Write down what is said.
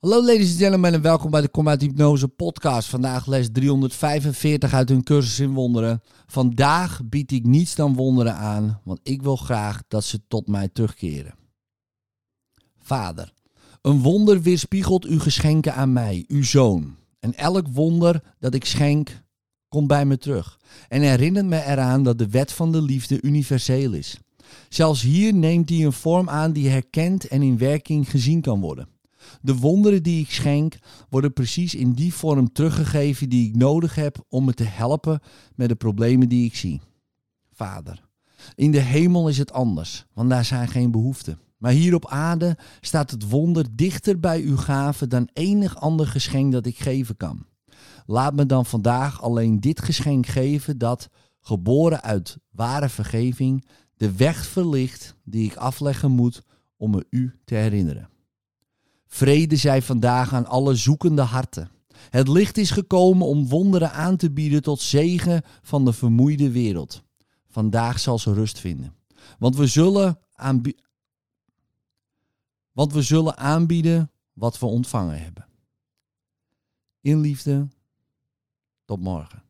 Hallo ladies and gentlemen en welkom bij de Kom uit Hypnose podcast. Vandaag les 345 uit hun cursus in wonderen. Vandaag bied ik niets dan wonderen aan, want ik wil graag dat ze tot mij terugkeren. Vader, een wonder weerspiegelt uw geschenken aan mij, uw zoon. En elk wonder dat ik schenk, komt bij me terug. En herinnert me eraan dat de wet van de liefde universeel is. Zelfs hier neemt hij een vorm aan die herkend en in werking gezien kan worden. De wonderen die ik schenk worden precies in die vorm teruggegeven die ik nodig heb om me te helpen met de problemen die ik zie. Vader, in de hemel is het anders, want daar zijn geen behoeften. Maar hier op aarde staat het wonder dichter bij uw gave dan enig ander geschenk dat ik geven kan. Laat me dan vandaag alleen dit geschenk geven dat, geboren uit ware vergeving, de weg verlicht die ik afleggen moet om me u te herinneren. Vrede zij vandaag aan alle zoekende harten. Het licht is gekomen om wonderen aan te bieden tot zegen van de vermoeide wereld. Vandaag zal ze rust vinden. Want we zullen, we zullen aanbieden wat we ontvangen hebben. In liefde, tot morgen.